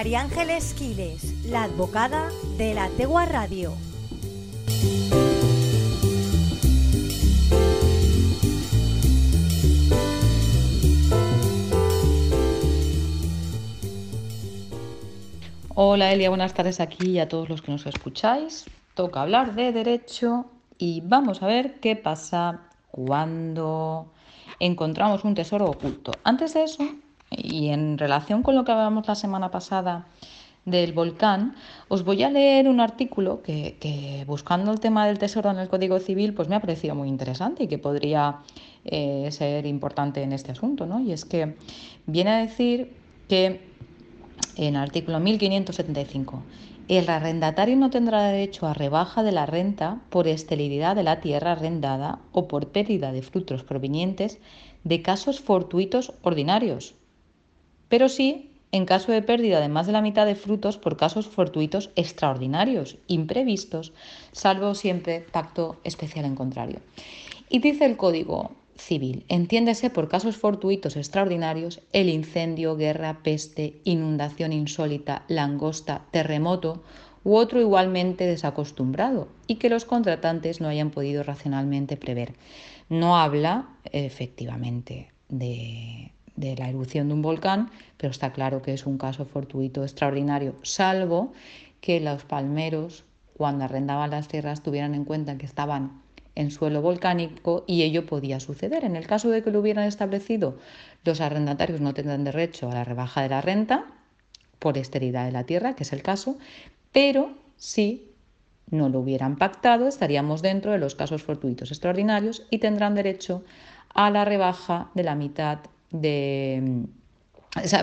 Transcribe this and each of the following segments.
María Ángeles Quiles, la advocada de la Tegua Radio. Hola Elia, buenas tardes aquí y a todos los que nos escucháis. Toca hablar de derecho y vamos a ver qué pasa cuando encontramos un tesoro oculto. Antes de eso, y en relación con lo que hablábamos la semana pasada del volcán, os voy a leer un artículo que, buscando el tema del tesoro en el Código Civil, pues me ha parecido muy interesante y que podría eh, ser importante en este asunto, ¿no? Y es que viene a decir que en el artículo 1575, el arrendatario no tendrá derecho a rebaja de la renta por esterilidad de la tierra arrendada o por pérdida de frutos provenientes de casos fortuitos ordinarios, pero sí en caso de pérdida de más de la mitad de frutos por casos fortuitos extraordinarios, imprevistos, salvo siempre pacto especial en contrario. Y dice el código civil, entiéndese por casos fortuitos extraordinarios el incendio, guerra, peste, inundación insólita, langosta, terremoto u otro igualmente desacostumbrado y que los contratantes no hayan podido racionalmente prever. No habla efectivamente de, de la erupción de un volcán, pero está claro que es un caso fortuito extraordinario, salvo que los palmeros, cuando arrendaban las tierras, tuvieran en cuenta que estaban en suelo volcánico y ello podía suceder. En el caso de que lo hubieran establecido, los arrendatarios no tendrán derecho a la rebaja de la renta por esterilidad de la tierra, que es el caso, pero si no lo hubieran pactado, estaríamos dentro de los casos fortuitos extraordinarios y tendrán derecho a la rebaja de la mitad de...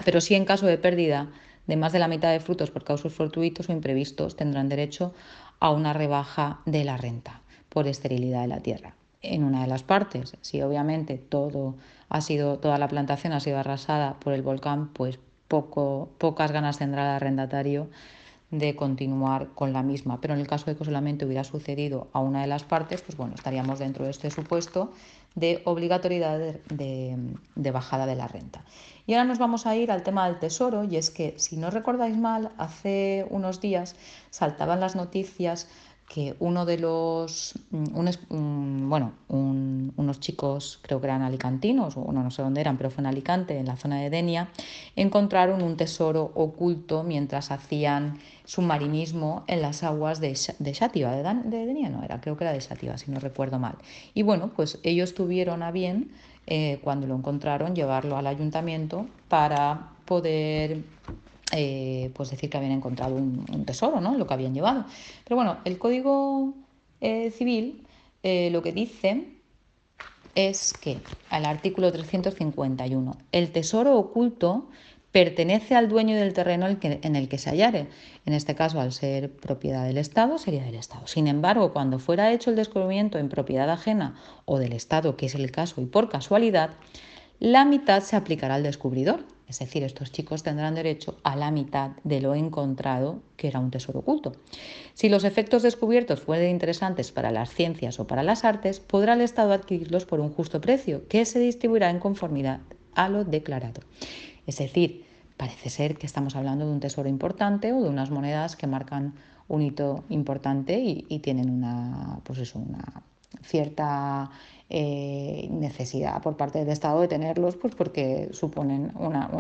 pero sí en caso de pérdida de más de la mitad de frutos por causas fortuitos o imprevistos tendrán derecho a una rebaja de la renta por esterilidad de la tierra. En una de las partes, si obviamente todo ha sido, toda la plantación ha sido arrasada por el volcán, pues poco, pocas ganas tendrá el arrendatario de continuar con la misma. Pero en el caso de que solamente hubiera sucedido a una de las partes, pues bueno, estaríamos dentro de este supuesto de obligatoriedad de, de, bajada de la renta. Y ahora nos vamos a ir al tema del tesoro, y es que, si no recordáis mal, hace unos días saltaban las noticias que uno de los, mm, bueno, unos chicos, creo que eran alicantinos, o uno no sé dónde eran, pero fue en Alicante, en la zona de Denia, encontraron un tesoro oculto mientras hacían submarinismo en las aguas de, de Xativa, de, de, Denia no era, creo que era de Xativa, si no recuerdo mal. Y bueno, pues ellos tuvieron a bien, eh, cuando lo encontraron, llevarlo al ayuntamiento para poder eh, pues decir que habían encontrado un, tesoro, ¿no? Lo que habían llevado. Pero bueno, el Código eh, Civil eh, lo que dice es que al artículo 351, el tesoro oculto pertenece al dueño del terreno en el que se hallare. En este caso, al ser propiedad del Estado, sería del Estado. Sin embargo, cuando fuera hecho el descubrimiento en propiedad ajena o del Estado, que es el caso, y por casualidad, la mitad se aplicará al descubridor, es decir, estos chicos tendrán derecho a la mitad de lo encontrado, que era un tesoro oculto. Si los efectos descubiertos fueren interesantes para las ciencias o para las artes, podrá el Estado adquirirlos por un justo precio, que se distribuirá en conformidad a lo declarado. Es decir, parece ser que estamos hablando de un tesoro importante o de unas monedas que marcan un hito importante y, tienen una, pues una cierta eh, necesidad por parte del Estado de tenerlos, pues porque suponen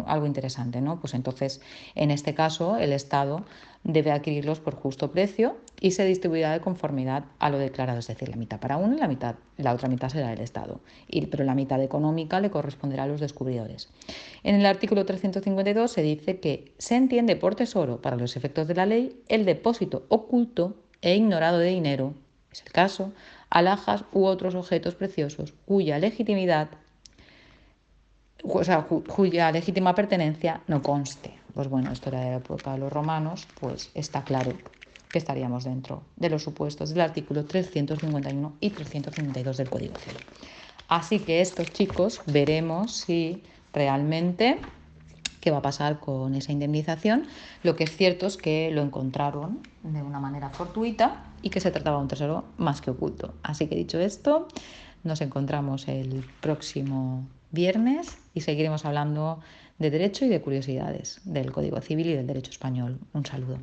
algo interesante, ¿no? Pues entonces, en este caso, el Estado debe adquirirlos por justo precio y se distribuirá de conformidad a lo declarado, es decir, la mitad para uno y la mitad, la otra mitad será del Estado, y, pero la mitad económica le corresponderá a los descubridores. En el artículo 352 se dice que se entiende por tesoro, para los efectos de la ley, el depósito oculto e ignorado de dinero, es el caso, alhajas u otros objetos preciosos cuya legitimidad, o sea, cuya legítima pertenencia no conste. Pues bueno, esto era de la época de los romanos, pues está claro que estaríamos dentro de los supuestos del artículo 351 y 352 del Código Civil. Así que estos chicos veremos si realmente qué va a pasar con esa indemnización. Lo que es cierto es que lo encontraron de una manera fortuita y que se trataba de un tesoro más que oculto. Así que dicho esto, nos encontramos el próximo viernes y seguiremos hablando de derecho y de curiosidades del Código Civil y del derecho español. Un saludo.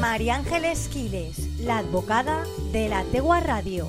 María Ángeles Quiles, la advocada de la Tegua Radio.